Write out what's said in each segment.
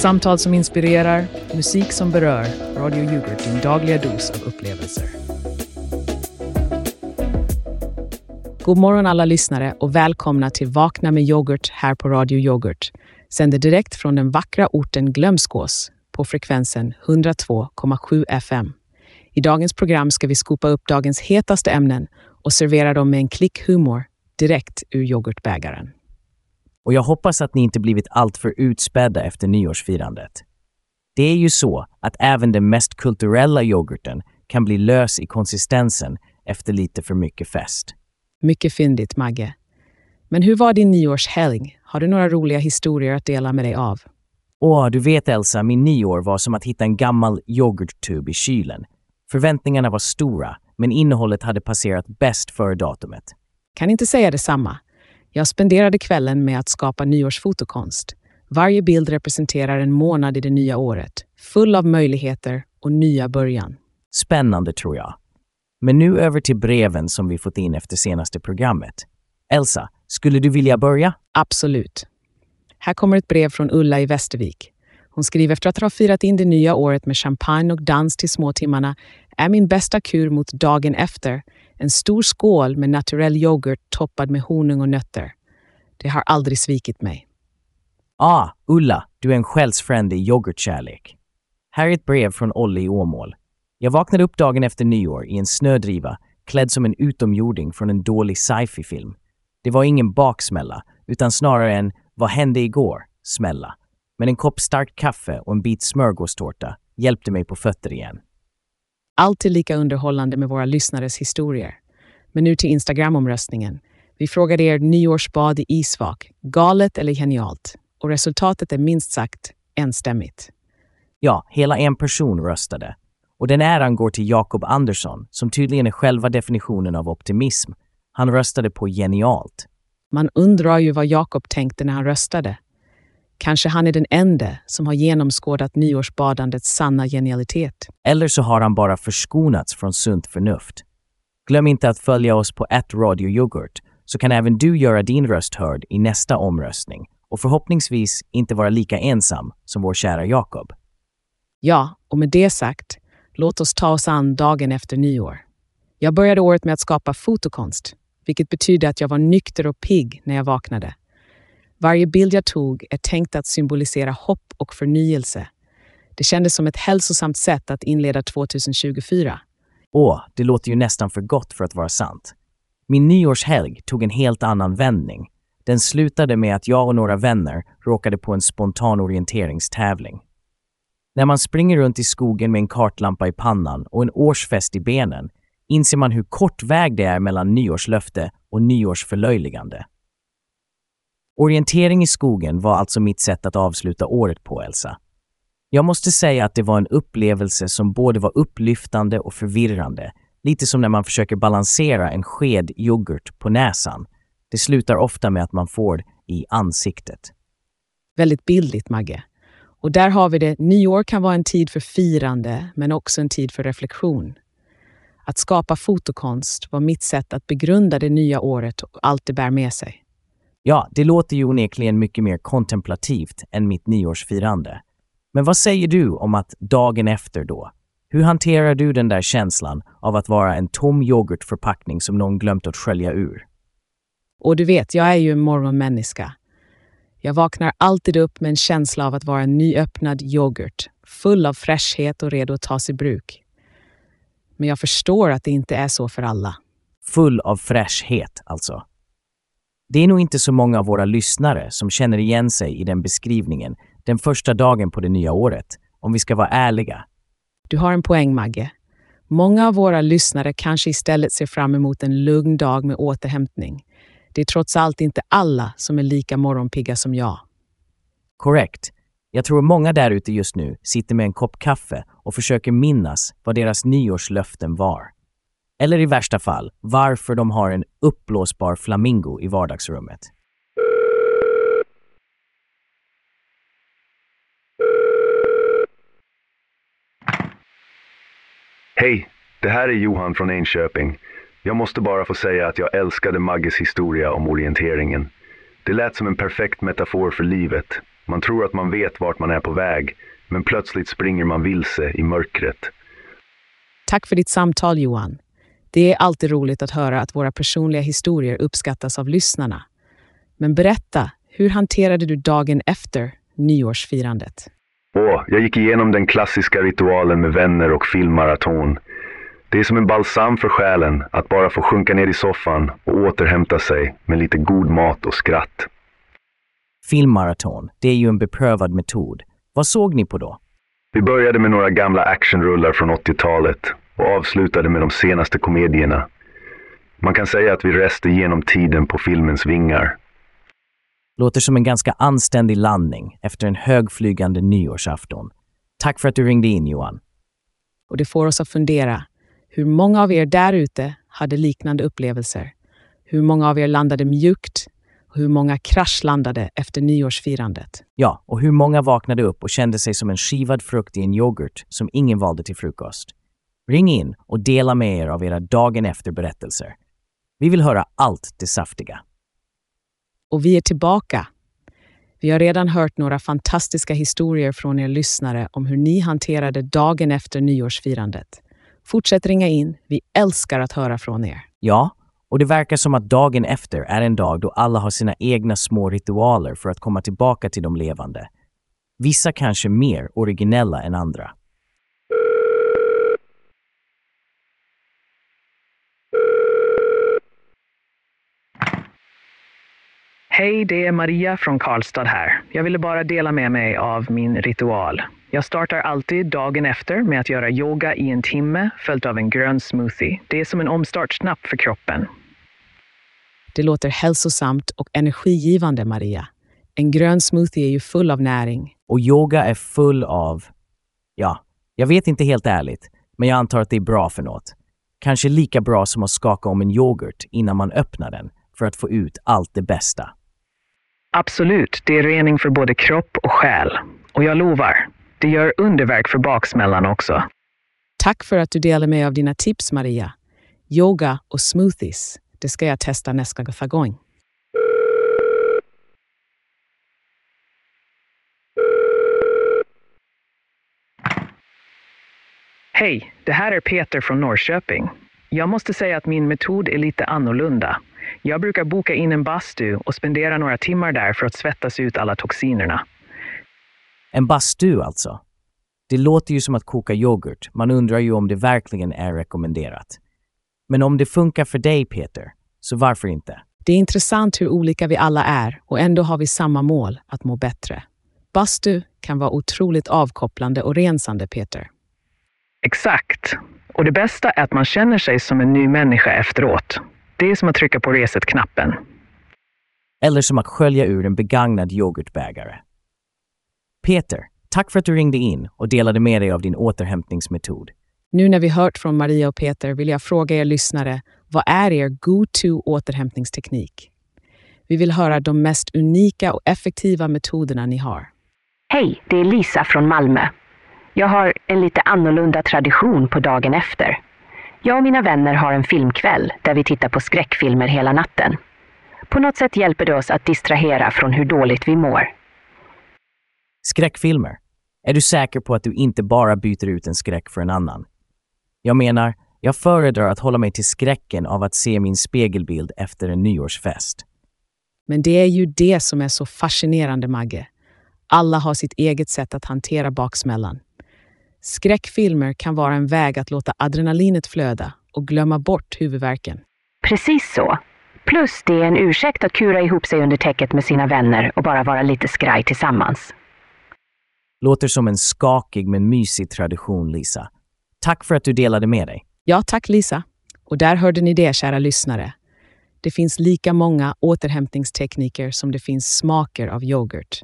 Samtal som inspirerar, musik som berör. Radio Yoghurt, din dagliga dos av upplevelser. God morgon alla lyssnare och välkomna till Vakna med yoghurt här på Radio Yoghurt. Sänder direkt från den vackra orten Glömskås på frekvensen 102,7 FM. I dagens program ska vi skopa upp dagens hetaste ämnen och servera dem med en klick humor direkt ur yoghurtbägaren. Och jag hoppas att ni inte blivit alltför utspädda efter nyårsfirandet. Det är ju så att även den mest kulturella yoghurten kan bli lös i konsistensen efter lite för mycket fest. Mycket fyndigt, Magge. Men hur var din nyårshelg? Har du några roliga historier att dela med dig av? Åh, du vet Elsa, min nyår var som att hitta en gammal yoghurttub i kylen. Förväntningarna var stora, men innehållet hade passerat bäst före datumet. Kan inte säga detsamma. Jag spenderade kvällen med att skapa nyårsfotokonst. Varje bild representerar en månad i det nya året, full av möjligheter och nya början. Spännande tror jag. Men nu över till breven som vi fått in efter senaste programmet. Elsa, skulle du vilja börja? Absolut. Här kommer ett brev från Ulla i Västervik. Hon skriver efter att ha firat in det nya året med champagne och dans till småtimmarna är min bästa kur mot dagen efter en stor skål med naturell yoghurt toppad med honung och nötter. Det har aldrig svikit mig. Ah, Ulla, du är en själsfrände i yoghurtkärlek. Här är ett brev från Olle i Åmål. Jag vaknade upp dagen efter nyår i en snödriva klädd som en utomjording från en dålig sci-fi-film. Det var ingen baksmälla, utan snarare en “Vad hände igår?” smälla. Men en kopp starkt kaffe och en bit smörgåstårta hjälpte mig på fötter igen. Alltid lika underhållande med våra lyssnares historier. Men nu till Instagram-omröstningen. Vi frågade er nyårsbad i isvak, galet eller genialt? Och resultatet är minst sagt enstämmigt. Ja, hela en person röstade. Och den äran går till Jakob Andersson, som tydligen är själva definitionen av optimism. Han röstade på genialt. Man undrar ju vad Jakob tänkte när han röstade. Kanske han är den enda som har genomskådat nyårsbadandets sanna genialitet. Eller så har han bara förskonats från sunt förnuft. Glöm inte att följa oss på @radioyoghurt så kan även du göra din röst hörd i nästa omröstning och förhoppningsvis inte vara lika ensam som vår kära Jakob. Ja, och med det sagt, låt oss ta oss an dagen efter nyår. Jag började året med att skapa fotokonst, vilket betyder att jag var nykter och pigg när jag vaknade. Varje bild jag tog är tänkt att symbolisera hopp och förnyelse. Det kändes som ett hälsosamt sätt att inleda 2024. Åh, det låter ju nästan för gott för att vara sant. Min nyårshelg tog en helt annan vändning. Den slutade med att jag och några vänner råkade på en spontan orienteringstävling. När man springer runt i skogen med en kartlampa i pannan och en årsfest i benen inser man hur kort väg det är mellan nyårslöfte och nyårsförlöjligande. Orientering i skogen var alltså mitt sätt att avsluta året på, Elsa. Jag måste säga att det var en upplevelse som både var upplyftande och förvirrande. Lite som när man försöker balansera en sked yoghurt på näsan. Det slutar ofta med att man får i ansiktet. Väldigt bildligt, Magge. Och där har vi det, nyår kan vara en tid för firande, men också en tid för reflektion. Att skapa fotokonst var mitt sätt att begrunda det nya året och allt det bär med sig. Ja, det låter ju onekligen mycket mer kontemplativt än mitt nyårsfirande. Men vad säger du om att dagen efter då? Hur hanterar du den där känslan av att vara en tom yoghurtförpackning som någon glömt att skölja ur? Och du vet, jag är ju en morgonmänniska. Jag vaknar alltid upp med en känsla av att vara en nyöppnad yoghurt, full av fräschhet och redo att tas i bruk. Men jag förstår att det inte är så för alla. Full av fräschhet, alltså. Det är nog inte så många av våra lyssnare som känner igen sig i den beskrivningen den första dagen på det nya året, om vi ska vara ärliga. Du har en poäng, Magge. Många av våra lyssnare kanske istället ser fram emot en lugn dag med återhämtning. Det är trots allt inte alla som är lika morgonpigga som jag. Korrekt. Jag tror många där ute just nu sitter med en kopp kaffe och försöker minnas vad deras nyårslöften var. Eller i värsta fall, varför de har en uppblåsbar flamingo i vardagsrummet. Hej, det här är Johan från Enköping. Jag måste bara få säga att jag älskade Magges historia om orienteringen. Det lät som en perfekt metafor för livet. Man tror att man vet vart man är på väg, men plötsligt springer man vilse i mörkret. Tack för ditt samtal Johan. Det är alltid roligt att höra att våra personliga historier uppskattas av lyssnarna. Men berätta, hur hanterade du dagen efter nyårsfirandet? Åh, jag gick igenom den klassiska ritualen med vänner och filmmaraton. Det är som en balsam för själen att bara få sjunka ner i soffan och återhämta sig med lite god mat och skratt. Filmmaraton, det är ju en beprövad metod. Vad såg ni på då? Vi började med några gamla actionrullar från 80-talet och avslutade med de senaste komedierna. Man kan säga att vi reste genom tiden på filmens vingar. Låter som en ganska anständig landning efter en högflygande nyårsafton. Tack för att du ringde in Johan. Och det får oss att fundera hur många av er där ute hade liknande upplevelser. Hur många av er landade mjukt och hur många kraschlandade efter nyårsfirandet. Ja, och hur många vaknade upp och kände sig som en skivad frukt i en yoghurt som ingen valde till frukost. Ring in och dela med er av era dagen efter-berättelser. Vi vill höra allt det saftiga. Och vi är tillbaka. Vi har redan hört några fantastiska historier från er lyssnare om hur ni hanterade dagen efter nyårsfirandet. Fortsätt ringa in. Vi älskar att höra från er. Ja, och det verkar som att dagen efter är en dag då alla har sina egna små ritualer för att komma tillbaka till de levande. Vissa kanske mer originella än andra. Hej, det är Maria från Karlstad här. Jag ville bara dela med mig av min ritual. Jag startar alltid dagen efter med att göra yoga i en timme följt av en grön smoothie. Det är som en omstartsknapp för kroppen. Det låter hälsosamt och energigivande, Maria. En grön smoothie är ju full av näring. Och yoga är full av... Ja, jag vet inte helt ärligt, men jag antar att det är bra för något. Kanske lika bra som att skaka om en yoghurt innan man öppnar den för att få ut allt det bästa. Absolut, det är rening för både kropp och själ. Och jag lovar, det gör underverk för baksmällan också. Tack för att du delar med av dina tips, Maria. Yoga och smoothies, det ska jag testa nästa gång. Hej, det här är Peter från Norrköping. Jag måste säga att min metod är lite annorlunda. Jag brukar boka in en bastu och spendera några timmar där för att svettas ut alla toxinerna. En bastu alltså? Det låter ju som att koka yoghurt. Man undrar ju om det verkligen är rekommenderat. Men om det funkar för dig, Peter, så varför inte? Det är intressant hur olika vi alla är och ändå har vi samma mål, att må bättre. Bastu kan vara otroligt avkopplande och rensande, Peter. Exakt. Och det bästa är att man känner sig som en ny människa efteråt. Det är som att trycka på reset-knappen. Eller som att skölja ur en begagnad yoghurtbägare. Peter, tack för att du ringde in och delade med dig av din återhämtningsmetod. Nu när vi hört från Maria och Peter vill jag fråga er lyssnare, vad är er go-to återhämtningsteknik? Vi vill höra de mest unika och effektiva metoderna ni har. Hej, det är Lisa från Malmö. Jag har en lite annorlunda tradition på dagen efter. Jag och mina vänner har en filmkväll där vi tittar på skräckfilmer hela natten. På något sätt hjälper det oss att distrahera från hur dåligt vi mår. Skräckfilmer. Är du säker på att du inte bara byter ut en skräck för en annan? Jag menar, jag föredrar att hålla mig till skräcken av att se min spegelbild efter en nyårsfest. Men det är ju det som är så fascinerande, Magge. Alla har sitt eget sätt att hantera baksmällan. Skräckfilmer kan vara en väg att låta adrenalinet flöda och glömma bort huvudvärken. Precis så. Plus det är en ursäkt att kura ihop sig under täcket med sina vänner och bara vara lite skraj tillsammans. Låter som en skakig men mysig tradition, Lisa. Tack för att du delade med dig. Ja, tack Lisa. Och där hörde ni det, kära lyssnare. Det finns lika många återhämtningstekniker som det finns smaker av yoghurt.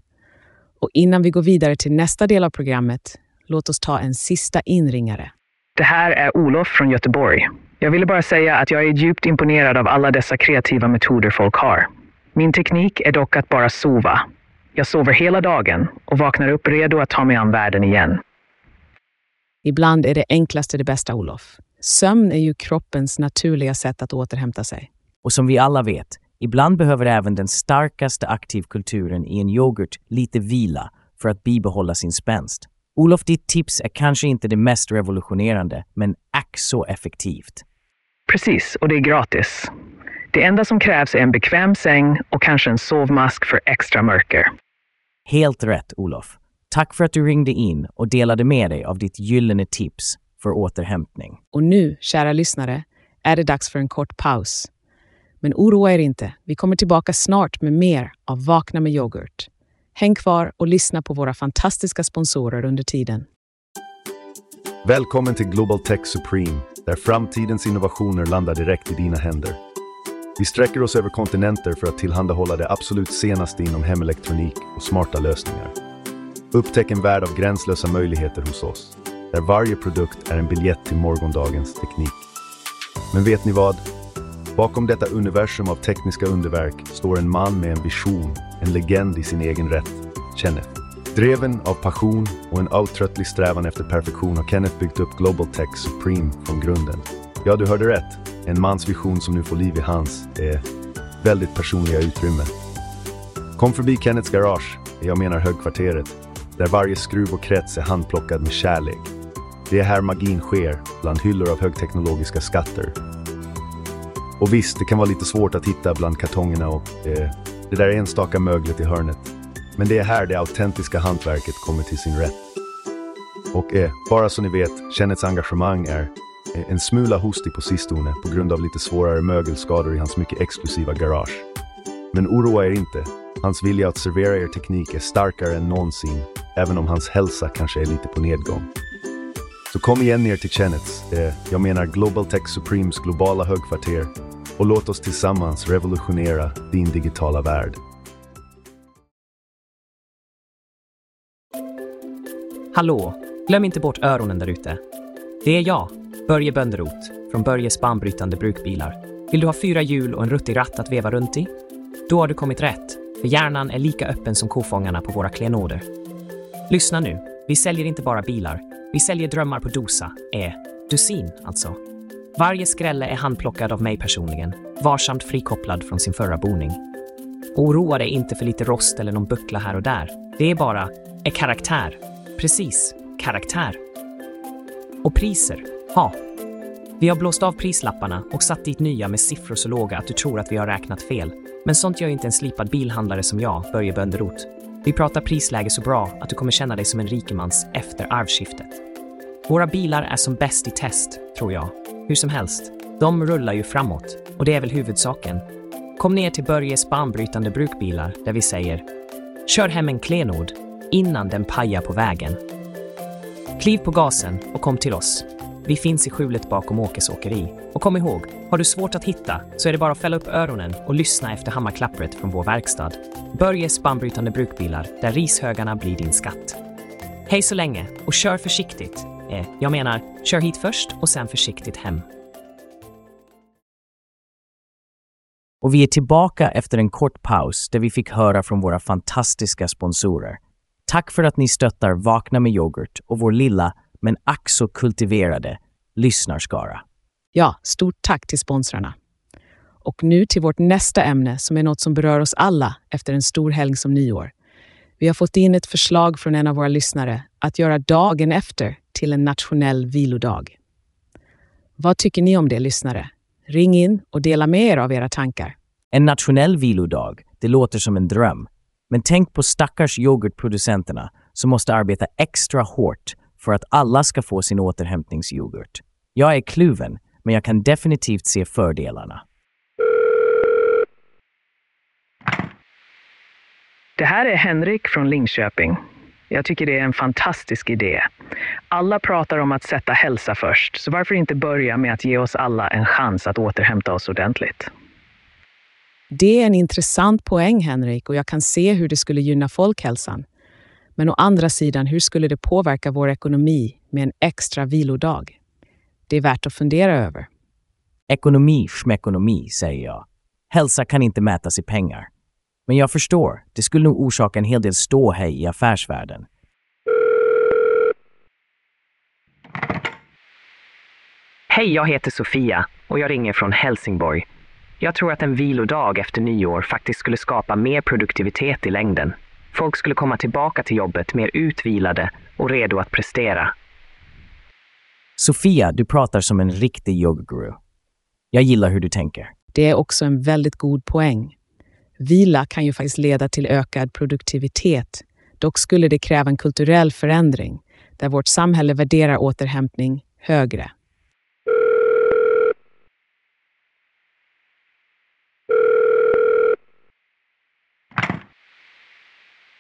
Och innan vi går vidare till nästa del av programmet, låt oss ta en sista inringare. Det här är Olof från Göteborg. Jag ville bara säga att jag är djupt imponerad av alla dessa kreativa metoder folk har. Min teknik är dock att bara sova. Jag sover hela dagen och vaknar upp redo att ta mig an världen igen. Ibland är det enklaste det bästa, Olof. Sömn är ju kroppens naturliga sätt att återhämta sig. Och som vi alla vet, Ibland behöver även den starkaste aktivkulturen i en yoghurt lite vila för att bibehålla sin spänst. Olof, ditt tips är kanske inte det mest revolutionerande, men ack så effektivt. Precis, och det är gratis. Det enda som krävs är en bekväm säng och kanske en sovmask för extra mörker. Helt rätt, Olof. Tack för att du ringde in och delade med dig av ditt gyllene tips för återhämtning. Och nu, kära lyssnare, är det dags för en kort paus. Men oroa er inte, vi kommer tillbaka snart med mer av Vakna med yoghurt. Häng kvar och lyssna på våra fantastiska sponsorer under tiden. Välkommen till Global Tech Supreme, där framtidens innovationer landar direkt i dina händer. Vi sträcker oss över kontinenter för att tillhandahålla det absolut senaste inom hemelektronik och smarta lösningar. Upptäck en värld av gränslösa möjligheter hos oss, där varje produkt är en biljett till morgondagens teknik. Men vet ni vad? Bakom detta universum av tekniska underverk står en man med en vision, en legend i sin egen rätt, Kenneth. Dreven av passion och en outtröttlig strävan efter perfektion har Kenneth byggt upp Global Tech Supreme från grunden. Ja, du hörde rätt. En mans vision som nu får liv i hans är väldigt personliga utrymme. Kom förbi Kenneths garage, jag menar högkvarteret, där varje skruv och krets är handplockad med kärlek. Det är här magin sker, bland hyllor av högteknologiska skatter. Och visst, det kan vara lite svårt att hitta bland kartongerna och eh, det där enstaka möglet i hörnet. Men det är här det autentiska hantverket kommer till sin rätt. Och eh, bara så ni vet, Kennets engagemang är eh, en smula hostig på sistone på grund av lite svårare mögelskador i hans mycket exklusiva garage. Men oroa er inte, hans vilja att servera er teknik är starkare än någonsin, även om hans hälsa kanske är lite på nedgång. Så kom igen ner till Kennets, eh, jag menar Global Tech Supremes globala högkvarter, och låt oss tillsammans revolutionera din digitala värld. Hallå! Glöm inte bort öronen där ute. Det är jag, Börje Bönderot, från Börjes banbrytande brukbilar. Vill du ha fyra hjul och en ruttig ratt att veva runt i? Då har du kommit rätt, för hjärnan är lika öppen som kofångarna på våra klenoder. Lyssna nu, vi säljer inte bara bilar, vi säljer drömmar på dosa, är dusin alltså. Varje skrälle är handplockad av mig personligen, varsamt frikopplad från sin förra boning. Oroa dig inte för lite rost eller någon buckla här och där. Det är bara är karaktär. Precis, karaktär. Och priser, ha. Vi har blåst av prislapparna och satt dit nya med siffror så låga att du tror att vi har räknat fel. Men sånt gör inte en slipad bilhandlare som jag, Börje Bönderot. Vi pratar prisläge så bra att du kommer känna dig som en rikemans efter arvskiftet. Våra bilar är som bäst i test, tror jag. Hur som helst, de rullar ju framåt och det är väl huvudsaken. Kom ner till Börjes banbrytande brukbilar där vi säger Kör hem en klenod innan den pajar på vägen. Kliv på gasen och kom till oss. Vi finns i skjulet bakom Åkes åkeri. Och kom ihåg, har du svårt att hitta så är det bara att fälla upp öronen och lyssna efter hammarklappret från vår verkstad. Börjes banbrytande brukbilar, där rishögarna blir din skatt. Hej så länge och kör försiktigt. Eh, jag menar, kör hit först och sen försiktigt hem. Och vi är tillbaka efter en kort paus där vi fick höra från våra fantastiska sponsorer. Tack för att ni stöttar Vakna med yoghurt och vår lilla, men ack så kultiverade, lyssnarskara. Ja, stort tack till sponsrarna. Och nu till vårt nästa ämne som är något som berör oss alla efter en stor helg som nyår. Vi har fått in ett förslag från en av våra lyssnare att göra dagen efter till en nationell vilodag. Vad tycker ni om det, lyssnare? Ring in och dela med er av era tankar. En nationell vilodag, det låter som en dröm. Men tänk på stackars yoghurtproducenterna som måste arbeta extra hårt för att alla ska få sin återhämtningsyoghurt. Jag är kluven, men jag kan definitivt se fördelarna. Det här är Henrik från Linköping. Jag tycker det är en fantastisk idé. Alla pratar om att sätta hälsa först, så varför inte börja med att ge oss alla en chans att återhämta oss ordentligt? Det är en intressant poäng, Henrik, och jag kan se hur det skulle gynna folkhälsan. Men å andra sidan, hur skulle det påverka vår ekonomi med en extra vilodag? Det är värt att fundera över. Ekonomi schmekonomi, säger jag. Hälsa kan inte mätas i pengar. Men jag förstår, det skulle nog orsaka en hel del ståhej i affärsvärlden. Hej, jag heter Sofia och jag ringer från Helsingborg. Jag tror att en vilodag efter nyår faktiskt skulle skapa mer produktivitet i längden. Folk skulle komma tillbaka till jobbet mer utvilade och redo att prestera. Sofia, du pratar som en riktig yogaguru. Jag gillar hur du tänker. Det är också en väldigt god poäng. Vila kan ju faktiskt leda till ökad produktivitet. Dock skulle det kräva en kulturell förändring där vårt samhälle värderar återhämtning högre.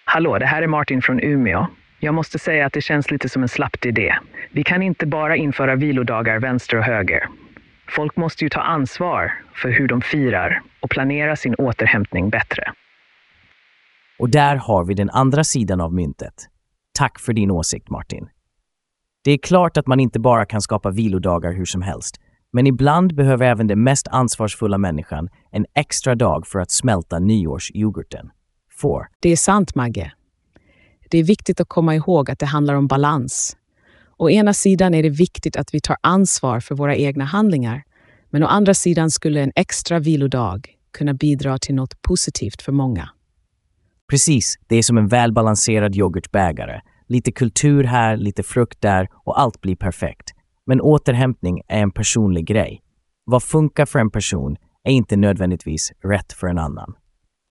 Hallå, det här är Martin från Umeå. Jag måste säga att det känns lite som en slappt idé. Vi kan inte bara införa vilodagar vänster och höger. Folk måste ju ta ansvar för hur de firar och planera sin återhämtning bättre. Och där har vi den andra sidan av myntet. Tack för din åsikt, Martin. Det är klart att man inte bara kan skapa vilodagar hur som helst, men ibland behöver även den mest ansvarsfulla människan en extra dag för att smälta nyårsyoghurten. Får. Det är sant, Magge. Det är viktigt att komma ihåg att det handlar om balans. Å ena sidan är det viktigt att vi tar ansvar för våra egna handlingar, men å andra sidan skulle en extra vilodag kunna bidra till något positivt för många. Precis, det är som en välbalanserad yoghurtbägare. Lite kultur här, lite frukt där och allt blir perfekt. Men återhämtning är en personlig grej. Vad funkar för en person är inte nödvändigtvis rätt för en annan.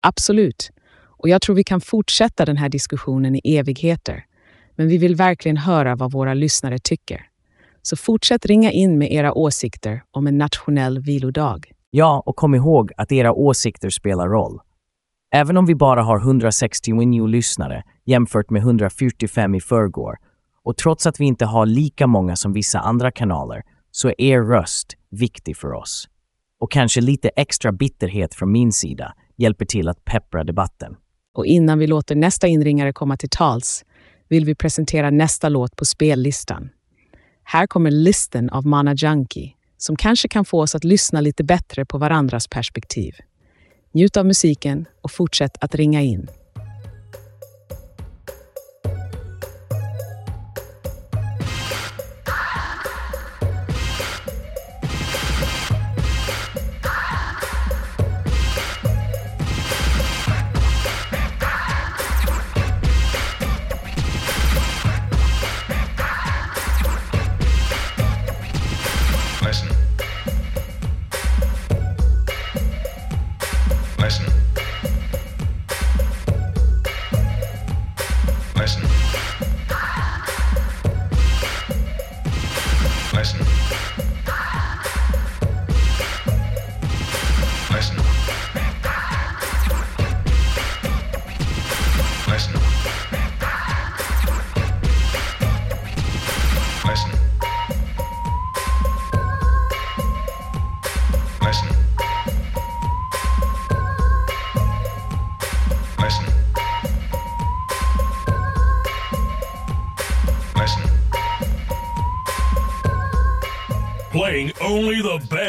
Absolut. Och jag tror vi kan fortsätta den här diskussionen i evigheter. Men vi vill verkligen höra vad våra lyssnare tycker. Så fortsätt ringa in med era åsikter om en nationell vilodag. Ja, och kom ihåg att era åsikter spelar roll. Även om vi bara har 169 lyssnare jämfört med 145 i förrgår och trots att vi inte har lika många som vissa andra kanaler så är er röst viktig för oss. Och kanske lite extra bitterhet från min sida hjälper till att peppra debatten. Och innan vi låter nästa inringare komma till tals vill vi presentera nästa låt på spellistan. Här kommer Listen av Mana Junkie som kanske kan få oss att lyssna lite bättre på varandras perspektiv. Njut av musiken och fortsätt att ringa in.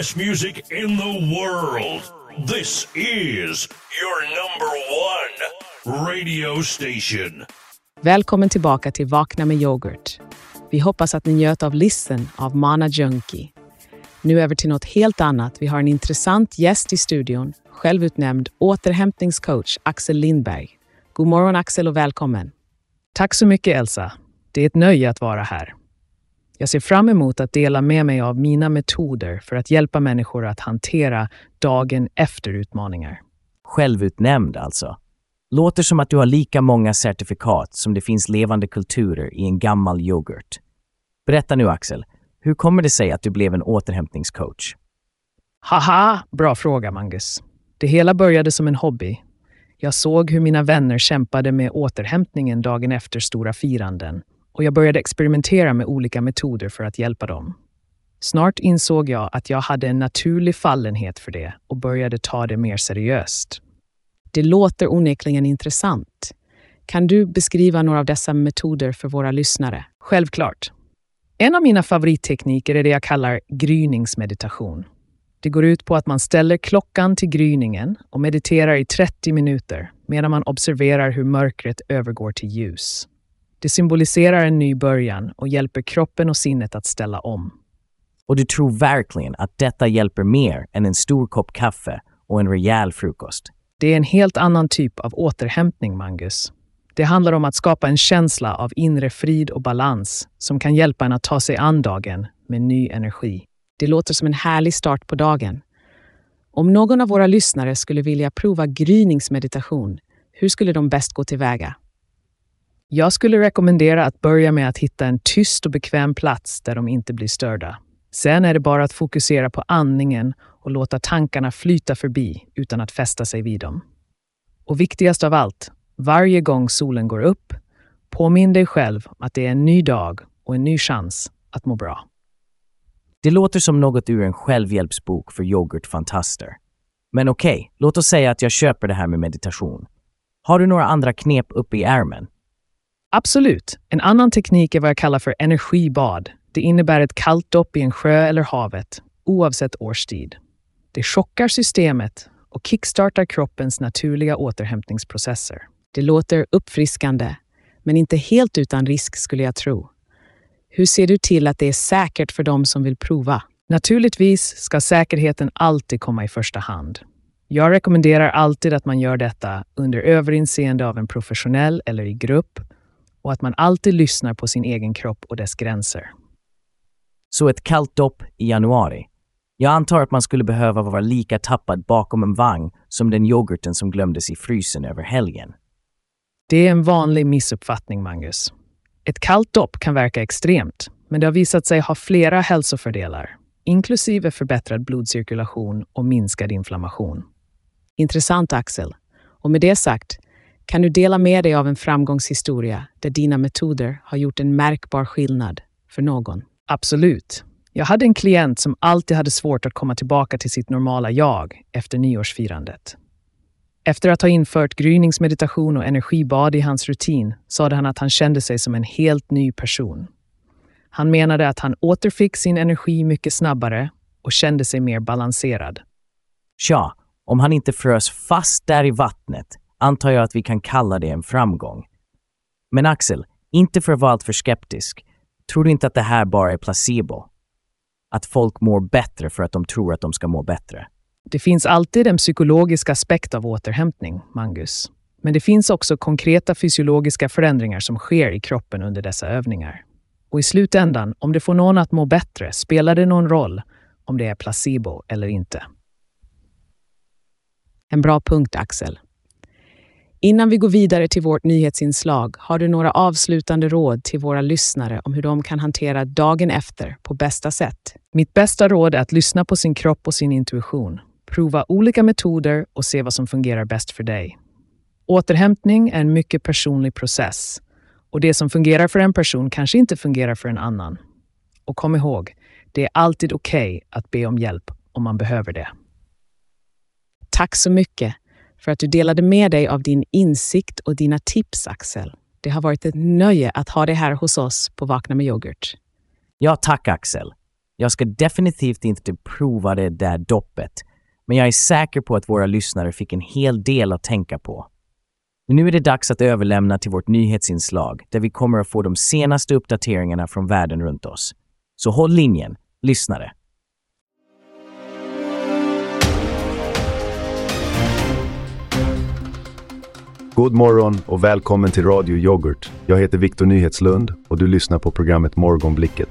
Best music in the world. This is your number one radio station. Välkommen tillbaka till Vakna med yoghurt. Vi hoppas att ni njöt av Listen av Mana Junkie. Nu över till något helt annat. Vi har en intressant gäst i studion, självutnämnd återhämtningscoach Axel Lindberg. God morgon Axel och välkommen. Tack så mycket Elsa. Det är ett nöje att vara här. Jag ser fram emot att dela med mig av mina metoder för att hjälpa människor att hantera dagen efter utmaningar. Självutnämnd alltså. Låter som att du har lika många certifikat som det finns levande kulturer i en gammal yoghurt. Berätta nu Axel, hur kommer det sig att du blev en återhämtningscoach? Haha, bra fråga Mangus. Det hela började som en hobby. Jag såg hur mina vänner kämpade med återhämtningen dagen efter stora firanden och jag började experimentera med olika metoder för att hjälpa dem. Snart insåg jag att jag hade en naturlig fallenhet för det och började ta det mer seriöst. Det låter onekligen intressant. Kan du beskriva några av dessa metoder för våra lyssnare? Självklart. En av mina favorittekniker är det jag kallar gryningsmeditation. Det går ut på att man ställer klockan till gryningen och mediterar i 30 minuter medan man observerar hur mörkret övergår till ljus. Det symboliserar en ny början och hjälper kroppen och sinnet att ställa om. Och du tror verkligen att detta hjälper mer än en stor kopp kaffe och en rejäl frukost. Det är en helt annan typ av återhämtning, Mangus. Det handlar om att skapa en känsla av inre frid och balans som kan hjälpa en att ta sig an dagen med ny energi. Det låter som en härlig start på dagen. Om någon av våra lyssnare skulle vilja prova gryningsmeditation, hur skulle de bäst gå tillväga? Jag skulle rekommendera att börja med att hitta en tyst och bekväm plats där de inte blir störda. Sen är det bara att fokusera på andningen och låta tankarna flyta förbi utan att fästa sig vid dem. Och viktigast av allt, varje gång solen går upp, påminn dig själv att det är en ny dag och en ny chans att må bra. Det låter som något ur en självhjälpsbok för yoghurtfantaster. Men okej, okay, låt oss säga att jag köper det här med meditation. Har du några andra knep uppe i ärmen? Absolut. En annan teknik är vad jag kallar för energibad. Det innebär ett kallt dopp i en sjö eller havet, oavsett årstid. Det chockar systemet och kickstartar kroppens naturliga återhämtningsprocesser. Det låter uppfriskande, men inte helt utan risk skulle jag tro. Hur ser du till att det är säkert för dem som vill prova? Naturligtvis ska säkerheten alltid komma i första hand. Jag rekommenderar alltid att man gör detta under överinseende av en professionell eller i grupp och att man alltid lyssnar på sin egen kropp och dess gränser. Så ett kallt dopp i januari. Jag antar att man skulle behöva vara lika tappad bakom en vagn som den yoghurten som glömdes i frysen över helgen. Det är en vanlig missuppfattning, Magnus. Ett kallt dopp kan verka extremt, men det har visat sig ha flera hälsofördelar, inklusive förbättrad blodcirkulation och minskad inflammation. Intressant, Axel. Och med det sagt, kan du dela med dig av en framgångshistoria där dina metoder har gjort en märkbar skillnad för någon? Absolut. Jag hade en klient som alltid hade svårt att komma tillbaka till sitt normala jag efter nyårsfirandet. Efter att ha infört gryningsmeditation och energibad i hans rutin sade han att han kände sig som en helt ny person. Han menade att han återfick sin energi mycket snabbare och kände sig mer balanserad. Tja, om han inte frös fast där i vattnet antar jag att vi kan kalla det en framgång. Men Axel, inte för att vara alltför skeptisk, tror du inte att det här bara är placebo? Att folk mår bättre för att de tror att de ska må bättre? Det finns alltid en psykologisk aspekt av återhämtning, Mangus. Men det finns också konkreta fysiologiska förändringar som sker i kroppen under dessa övningar. Och i slutändan, om det får någon att må bättre, spelar det någon roll om det är placebo eller inte. En bra punkt, Axel. Innan vi går vidare till vårt nyhetsinslag, har du några avslutande råd till våra lyssnare om hur de kan hantera dagen efter på bästa sätt? Mitt bästa råd är att lyssna på sin kropp och sin intuition. Prova olika metoder och se vad som fungerar bäst för dig. Återhämtning är en mycket personlig process och det som fungerar för en person kanske inte fungerar för en annan. Och kom ihåg, det är alltid okej okay att be om hjälp om man behöver det. Tack så mycket för att du delade med dig av din insikt och dina tips, Axel. Det har varit ett nöje att ha dig här hos oss på Vakna med yoghurt. Ja, tack Axel. Jag ska definitivt inte prova det där doppet, men jag är säker på att våra lyssnare fick en hel del att tänka på. Nu är det dags att överlämna till vårt nyhetsinslag där vi kommer att få de senaste uppdateringarna från världen runt oss. Så håll linjen, lyssnare. God morgon och välkommen till Radio Yoghurt. Jag heter Viktor Nyhetslund och du lyssnar på programmet Morgonblicket.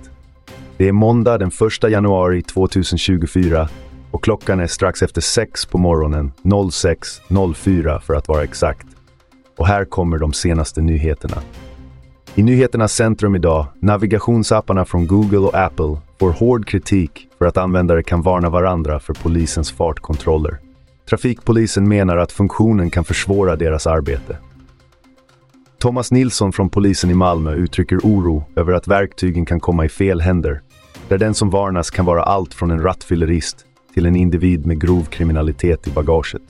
Det är måndag den 1 januari 2024 och klockan är strax efter 6 på morgonen, 06.04 för att vara exakt. Och här kommer de senaste nyheterna. I nyheternas centrum idag, navigationsapparna från Google och Apple får hård kritik för att användare kan varna varandra för polisens fartkontroller. Trafikpolisen menar att funktionen kan försvåra deras arbete. Thomas Nilsson från polisen i Malmö uttrycker oro över att verktygen kan komma i fel händer, där den som varnas kan vara allt från en rattfyllerist till en individ med grov kriminalitet i bagaget.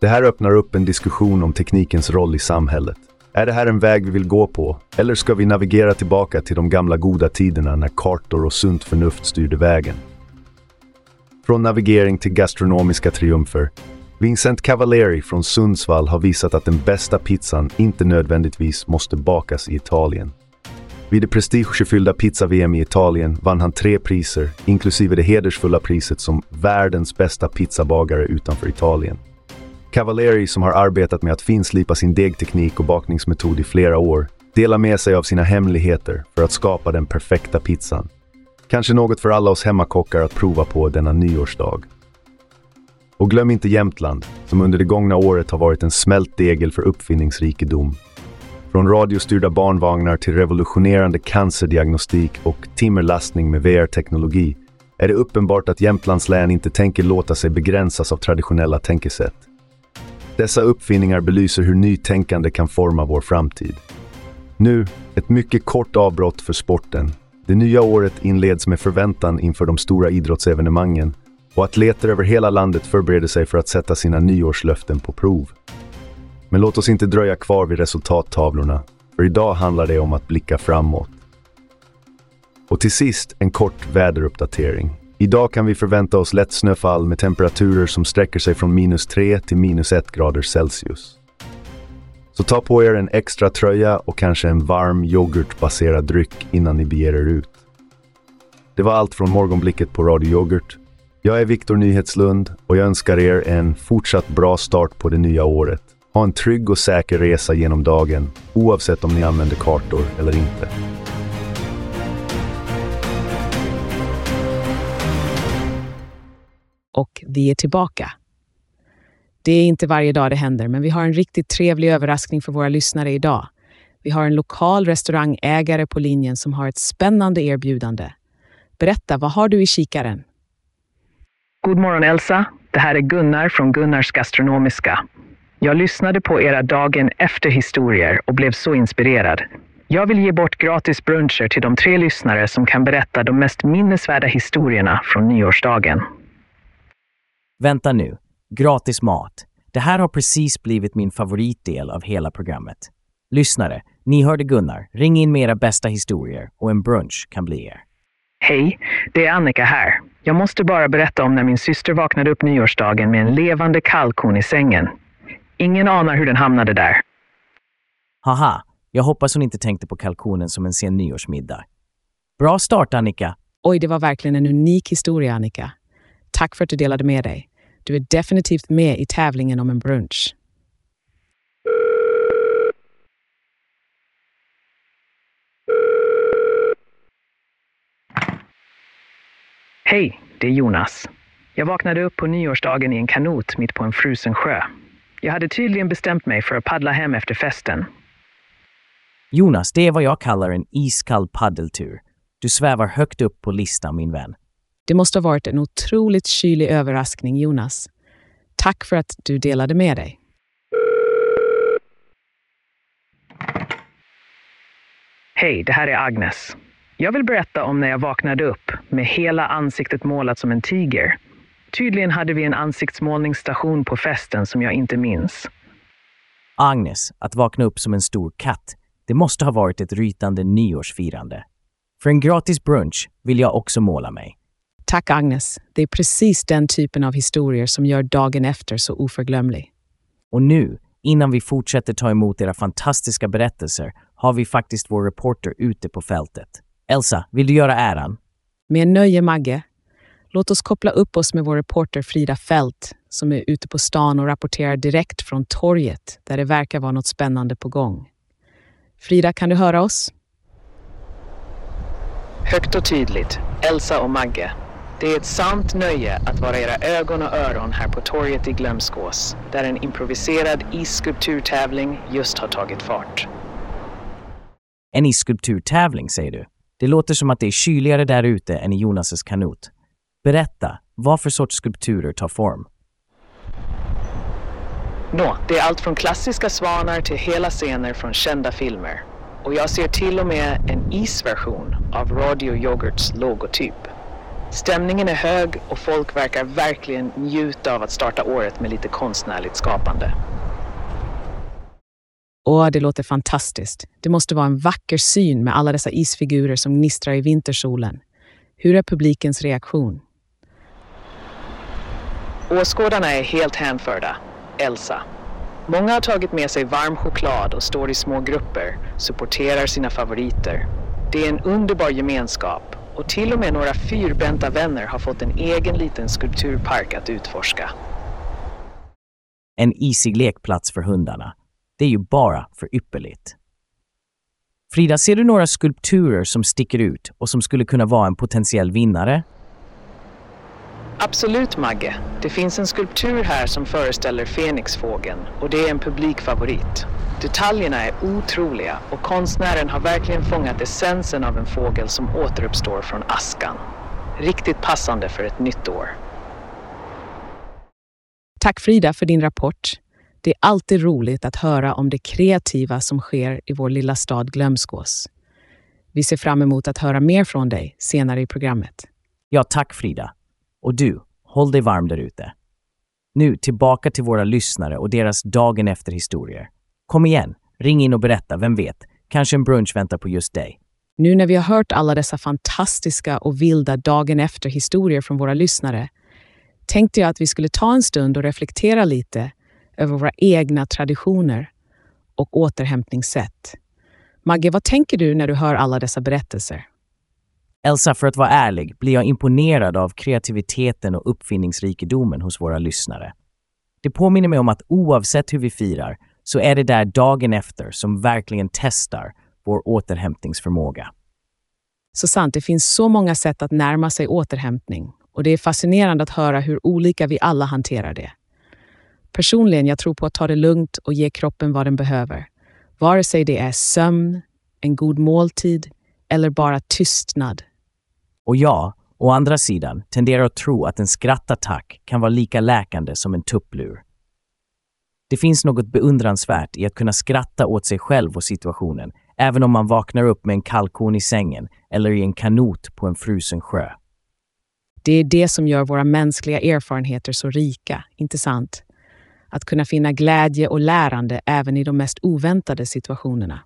Det här öppnar upp en diskussion om teknikens roll i samhället. Är det här en väg vi vill gå på? Eller ska vi navigera tillbaka till de gamla goda tiderna när kartor och sunt förnuft styrde vägen? Från navigering till gastronomiska triumfer. Vincent Cavalieri från Sundsvall har visat att den bästa pizzan inte nödvändigtvis måste bakas i Italien. Vid det prestigefyllda pizza-VM i Italien vann han tre priser, inklusive det hedersfulla priset som världens bästa pizzabagare utanför Italien. Cavalieri, som har arbetat med att finslipa sin degteknik och bakningsmetod i flera år, delar med sig av sina hemligheter för att skapa den perfekta pizzan. Kanske något för alla oss hemmakockar att prova på denna nyårsdag. Och glöm inte Jämtland, som under det gångna året har varit en smältdegel för uppfinningsrikedom. Från radiostyrda barnvagnar till revolutionerande cancerdiagnostik och timmerlastning med VR-teknologi är det uppenbart att Jämtlands län inte tänker låta sig begränsas av traditionella tänkesätt. Dessa uppfinningar belyser hur nytänkande kan forma vår framtid. Nu, ett mycket kort avbrott för sporten. Det nya året inleds med förväntan inför de stora idrottsevenemangen och atleter över hela landet förbereder sig för att sätta sina nyårslöften på prov. Men låt oss inte dröja kvar vid resultattavlorna, för idag handlar det om att blicka framåt. Och till sist en kort väderuppdatering. Idag kan vi förvänta oss lätt snöfall med temperaturer som sträcker sig från minus 3 till minus 1 grader Celsius. Så ta på er en extra tröja och kanske en varm yoghurtbaserad dryck innan ni beger er ut. Det var allt från morgonblicket på Radio Yoghurt. Jag är Viktor Nyhetslund och jag önskar er en fortsatt bra start på det nya året. Ha en trygg och säker resa genom dagen, oavsett om ni använder kartor eller inte. Och vi är tillbaka. Det är inte varje dag det händer, men vi har en riktigt trevlig överraskning för våra lyssnare idag. Vi har en lokal restaurangägare på linjen som har ett spännande erbjudande. Berätta, vad har du i kikaren? God morgon Elsa. Det här är Gunnar från Gunnars gastronomiska. Jag lyssnade på era dagen efter-historier och blev så inspirerad. Jag vill ge bort gratis bruncher till de tre lyssnare som kan berätta de mest minnesvärda historierna från nyårsdagen. Vänta nu. Gratis mat. Det här har precis blivit min favoritdel av hela programmet. Lyssnare, ni hörde Gunnar. Ring in med era bästa historier och en brunch kan bli er. Hej, det är Annika här. Jag måste bara berätta om när min syster vaknade upp nyårsdagen med en levande kalkon i sängen. Ingen anar hur den hamnade där. Haha, jag hoppas hon inte tänkte på kalkonen som en sen nyårsmiddag. Bra start Annika! Oj, det var verkligen en unik historia, Annika. Tack för att du delade med dig. Du är definitivt med i tävlingen om en brunch. Hej, det är Jonas. Jag vaknade upp på nyårsdagen i en kanot mitt på en frusen sjö. Jag hade tydligen bestämt mig för att paddla hem efter festen. Jonas, det är vad jag kallar en iskall paddeltur. Du svävar högt upp på listan, min vän. Det måste ha varit en otroligt kylig överraskning, Jonas. Tack för att du delade med dig. Hej, det här är Agnes. Jag vill berätta om när jag vaknade upp med hela ansiktet målat som en tiger. Tydligen hade vi en ansiktsmålningsstation på festen som jag inte minns. Agnes, att vakna upp som en stor katt. Det måste ha varit ett rytande nyårsfirande. För en gratis brunch vill jag också måla mig. Tack Agnes. Det är precis den typen av historier som gör dagen efter så oförglömlig. Och nu, innan vi fortsätter ta emot era fantastiska berättelser, har vi faktiskt vår reporter ute på fältet. Elsa, vill du göra äran? Med nöje, Magge. Låt oss koppla upp oss med vår reporter Frida Fält som är ute på stan och rapporterar direkt från torget där det verkar vara något spännande på gång. Frida, kan du höra oss? Högt och tydligt, Elsa och Magge. Det är ett sant nöje att vara era ögon och öron här på torget i Glömskås, där en improviserad isskulpturtävling just har tagit fart. En isskulpturtävling, säger du? Det låter som att det är kyligare där ute än i Jonas' kanot. Berätta, vad för sorts skulpturer tar form? Nå, det är allt från klassiska svanar till hela scener från kända filmer. Och jag ser till och med en isversion av Radio Yoghurts logotyp. Stämningen är hög och folk verkar verkligen njuta av att starta året med lite konstnärligt skapande. Åh, det låter fantastiskt. Det måste vara en vacker syn med alla dessa isfigurer som gnistrar i vintersolen. Hur är publikens reaktion? Åskådarna är helt hänförda. Elsa. Många har tagit med sig varm choklad och står i små grupper, supporterar sina favoriter. Det är en underbar gemenskap och till och med några fyrbenta vänner har fått en egen liten skulpturpark att utforska. En isig lekplats för hundarna. Det är ju bara för ypperligt. Frida, ser du några skulpturer som sticker ut och som skulle kunna vara en potentiell vinnare? Absolut Magge. Det finns en skulptur här som föreställer Fenixfågeln och det är en publikfavorit. Detaljerna är otroliga och konstnären har verkligen fångat essensen av en fågel som återuppstår från askan. Riktigt passande för ett nytt år. Tack Frida för din rapport. Det är alltid roligt att höra om det kreativa som sker i vår lilla stad Glömskås. Vi ser fram emot att höra mer från dig senare i programmet. Ja, tack Frida. Och du, håll dig varm där ute. Nu tillbaka till våra lyssnare och deras dagen efter-historier. Kom igen, ring in och berätta, vem vet, kanske en brunch väntar på just dig. Nu när vi har hört alla dessa fantastiska och vilda dagen efter-historier från våra lyssnare tänkte jag att vi skulle ta en stund och reflektera lite över våra egna traditioner och återhämtningssätt. Magge, vad tänker du när du hör alla dessa berättelser? Elsa, för att vara ärlig blir jag imponerad av kreativiteten och uppfinningsrikedomen hos våra lyssnare. Det påminner mig om att oavsett hur vi firar så är det där dagen efter som verkligen testar vår återhämtningsförmåga. Så sant, det finns så många sätt att närma sig återhämtning och det är fascinerande att höra hur olika vi alla hanterar det. Personligen, jag tror på att ta det lugnt och ge kroppen vad den behöver. Vare sig det är sömn, en god måltid eller bara tystnad. Och jag, å andra sidan, tenderar att tro att en skrattattack kan vara lika läkande som en tupplur. Det finns något beundransvärt i att kunna skratta åt sig själv och situationen, även om man vaknar upp med en kalkon i sängen eller i en kanot på en frusen sjö. Det är det som gör våra mänskliga erfarenheter så rika, inte sant? Att kunna finna glädje och lärande även i de mest oväntade situationerna.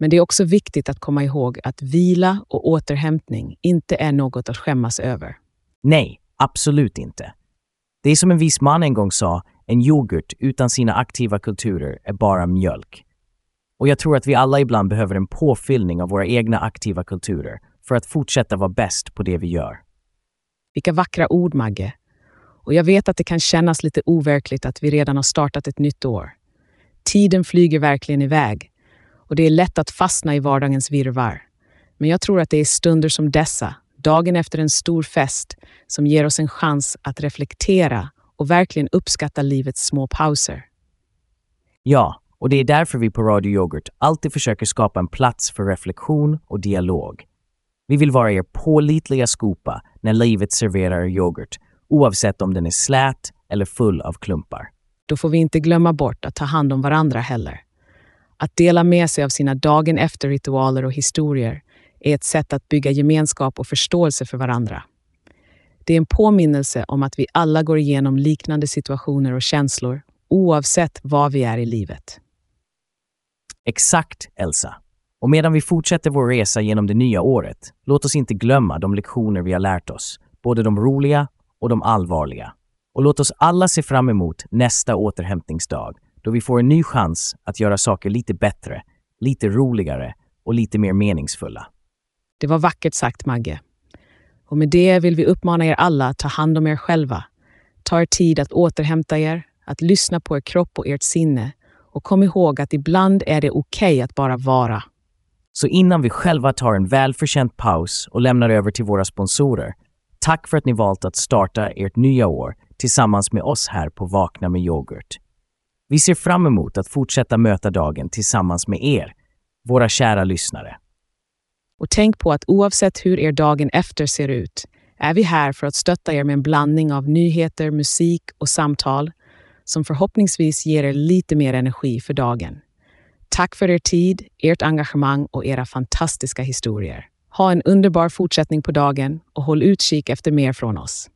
Men det är också viktigt att komma ihåg att vila och återhämtning inte är något att skämmas över. Nej, absolut inte. Det är som en vis man en gång sa, en yoghurt utan sina aktiva kulturer är bara mjölk. Och jag tror att vi alla ibland behöver en påfyllning av våra egna aktiva kulturer för att fortsätta vara bäst på det vi gör. Vilka vackra ord, Magge. Och jag vet att det kan kännas lite overkligt att vi redan har startat ett nytt år. Tiden flyger verkligen iväg och det är lätt att fastna i vardagens virrvarr. Men jag tror att det är stunder som dessa, dagen efter en stor fest, som ger oss en chans att reflektera och verkligen uppskatta livets små pauser. Ja, och det är därför vi på Radio Yoghurt alltid försöker skapa en plats för reflektion och dialog. Vi vill vara er pålitliga skopa när livet serverar yoghurt, oavsett om den är slät eller full av klumpar. Då får vi inte glömma bort att ta hand om varandra heller. Att dela med sig av sina dagen efter-ritualer och historier är ett sätt att bygga gemenskap och förståelse för varandra. Det är en påminnelse om att vi alla går igenom liknande situationer och känslor oavsett var vi är i livet. Exakt, Elsa. Och medan vi fortsätter vår resa genom det nya året, låt oss inte glömma de lektioner vi har lärt oss, både de roliga och de allvarliga. Och låt oss alla se fram emot nästa återhämtningsdag, då vi får en ny chans att göra saker lite bättre, lite roligare och lite mer meningsfulla. Det var vackert sagt, Magge. Och med det vill vi uppmana er alla att ta hand om er själva. Ta er tid att återhämta er, att lyssna på er kropp och ert sinne och kom ihåg att ibland är det okej okay att bara vara. Så innan vi själva tar en välförtjänt paus och lämnar över till våra sponsorer, tack för att ni valt att starta ert nya år tillsammans med oss här på Vakna med yoghurt. Vi ser fram emot att fortsätta möta dagen tillsammans med er, våra kära lyssnare. Och tänk på att oavsett hur er dagen efter ser ut är vi här för att stötta er med en blandning av nyheter, musik och samtal som förhoppningsvis ger er lite mer energi för dagen. Tack för er tid, ert engagemang och era fantastiska historier. Ha en underbar fortsättning på dagen och håll utkik efter mer från oss.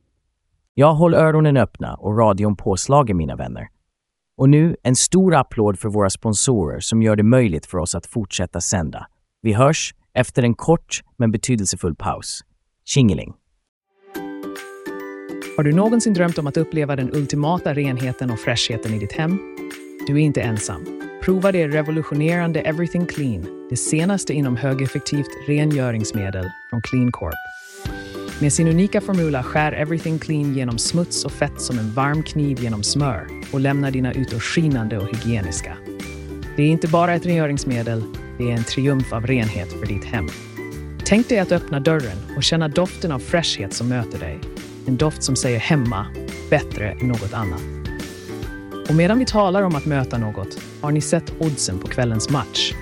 Jag håll öronen öppna och radion påslagen, mina vänner. Och nu en stor applåd för våra sponsorer som gör det möjligt för oss att fortsätta sända. Vi hörs efter en kort men betydelsefull paus. Tjingeling! Har du någonsin drömt om att uppleva den ultimata renheten och fräschheten i ditt hem? Du är inte ensam. Prova det revolutionerande Everything Clean, det senaste inom högeffektivt rengöringsmedel från Clean Corp. Med sin unika formula skär Everything Clean genom smuts och fett som en varm kniv genom smör och lämnar dina ytor skinande och hygieniska. Det är inte bara ett rengöringsmedel, det är en triumf av renhet för ditt hem. Tänk dig att öppna dörren och känna doften av fräschhet som möter dig. En doft som säger hemma, bättre än något annat. Och medan vi talar om att möta något, har ni sett oddsen på kvällens match?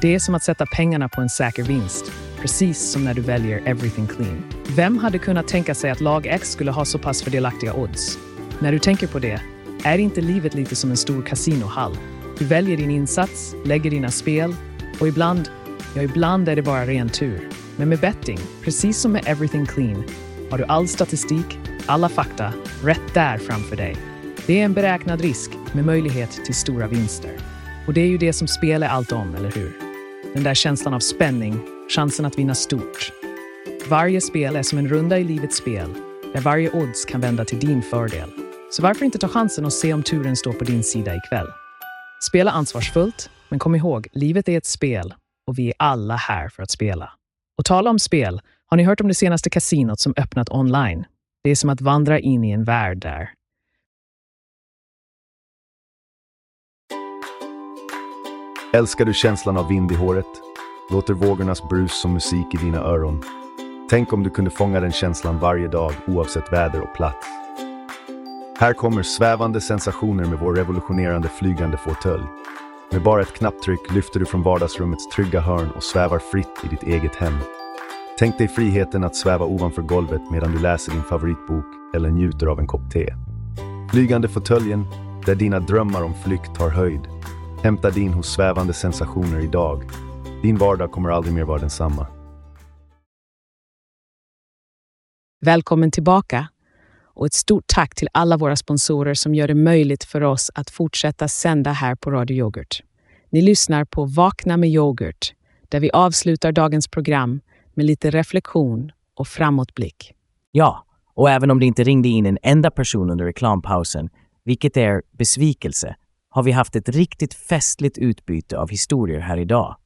Det är som att sätta pengarna på en säker vinst, precis som när du väljer Everything Clean. Vem hade kunnat tänka sig att lag X skulle ha så pass fördelaktiga odds? När du tänker på det, är inte livet lite som en stor kasinohall? Du väljer din insats, lägger dina spel och ibland, ja ibland är det bara ren tur. Men med betting, precis som med Everything Clean, har du all statistik, alla fakta, rätt där framför dig. Det är en beräknad risk med möjlighet till stora vinster. Och det är ju det som spel är allt om, eller hur? Den där känslan av spänning, chansen att vinna stort. Varje spel är som en runda i livets spel, där varje odds kan vända till din fördel. Så varför inte ta chansen och se om turen står på din sida ikväll? Spela ansvarsfullt, men kom ihåg, livet är ett spel och vi är alla här för att spela. Och tala om spel, har ni hört om det senaste kasinot som öppnat online? Det är som att vandra in i en värld där. Älskar du känslan av vind i håret? Låter vågornas brus som musik i dina öron? Tänk om du kunde fånga den känslan varje dag oavsett väder och plats. Här kommer svävande sensationer med vår revolutionerande flygande fåtölj. Med bara ett knapptryck lyfter du från vardagsrummets trygga hörn och svävar fritt i ditt eget hem. Tänk dig friheten att sväva ovanför golvet medan du läser din favoritbok eller njuter av en kopp te. Flygande fåtöljen, där dina drömmar om flykt tar höjd. Hämta din hos svävande sensationer idag. Din vardag kommer aldrig mer vara densamma. Välkommen tillbaka och ett stort tack till alla våra sponsorer som gör det möjligt för oss att fortsätta sända här på Radio Yoghurt. Ni lyssnar på Vakna med yoghurt, där vi avslutar dagens program med lite reflektion och framåtblick. Ja, och även om det inte ringde in en enda person under reklampausen, vilket är besvikelse, har vi haft ett riktigt festligt utbyte av historier här idag.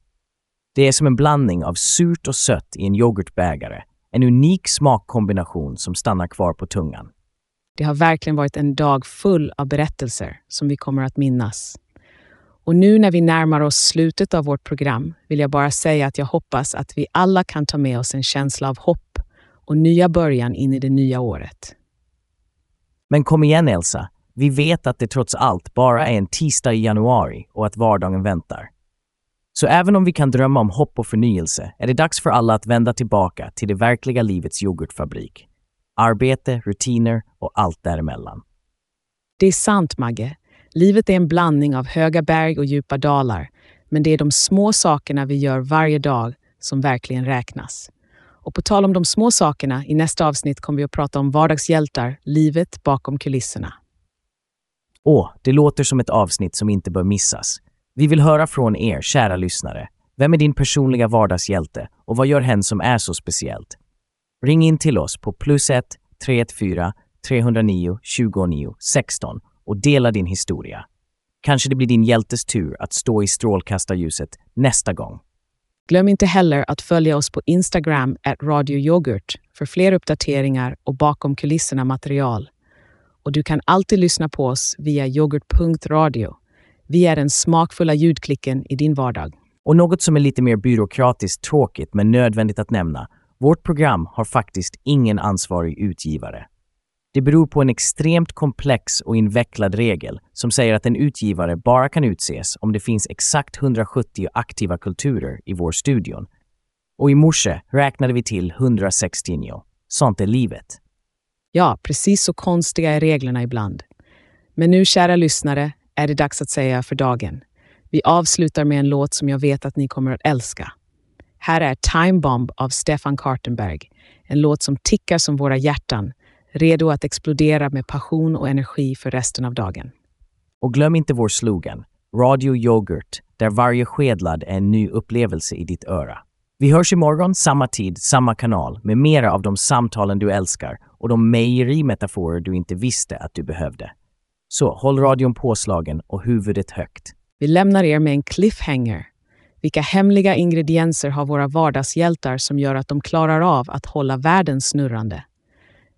Det är som en blandning av surt och sött i en yoghurtbägare, en unik smakkombination som stannar kvar på tungan. Det har verkligen varit en dag full av berättelser som vi kommer att minnas. Och nu när vi närmar oss slutet av vårt program vill jag bara säga att jag hoppas att vi alla kan ta med oss en känsla av hopp och nya början in i det nya året. Men kom igen Elsa, vi vet att det trots allt bara är en tisdag i januari och att vardagen väntar. Så även om vi kan drömma om hopp och förnyelse är det dags för alla att vända tillbaka till det verkliga livets yoghurtfabrik. Arbete, rutiner och allt däremellan. Det är sant, Magge. Livet är en blandning av höga berg och djupa dalar, men det är de små sakerna vi gör varje dag som verkligen räknas. Och på tal om de små sakerna, i nästa avsnitt kommer vi att prata om vardagshjältar, livet bakom kulisserna. Åh, det låter som ett avsnitt som inte bör missas. Vi vill höra från er, kära lyssnare. Vem är din personliga vardagshjälte och vad gör hen som är så speciellt? Ring in till oss på plus 1 314 309 29 16 och dela din historia. Kanske det blir din hjältes tur att stå i strålkastarljuset nästa gång. Glöm inte heller att följa oss på Instagram, at radioyoghurt, för fler uppdateringar och bakom kulisserna material. Och du kan alltid lyssna på oss via yoghurt.radio. Vi är den smakfulla ljudklicken i din vardag. Och något som är lite mer byråkratiskt tråkigt men nödvändigt att nämna. Vårt program har faktiskt ingen ansvarig utgivare. Det beror på en extremt komplex och invecklad regel som säger att en utgivare bara kan utses om det finns exakt 170 aktiva kulturer i vår studion. Och i morse räknade vi till 169. Sånt är livet. Ja, precis så konstiga är reglerna ibland. Men nu, kära lyssnare, är det dags att säga för dagen. Vi avslutar med en låt som jag vet att ni kommer att älska. Här är Time Bomb av Stefan Kartenberg. En låt som tickar som våra hjärtan, redo att explodera med passion och energi för resten av dagen. Och glöm inte vår slogan, Radio Yoghurt, där varje skedlad är en ny upplevelse i ditt öra. Vi hörs imorgon, samma tid, samma kanal, med mera av de samtalen du älskar och de mejerimetaforer du inte visste att du behövde. Så håll radion påslagen och huvudet högt. Vi lämnar er med en cliffhanger. Vilka hemliga ingredienser har våra vardagshjältar som gör att de klarar av att hålla världen snurrande?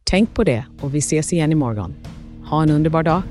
Tänk på det och vi ses igen imorgon. Ha en underbar dag.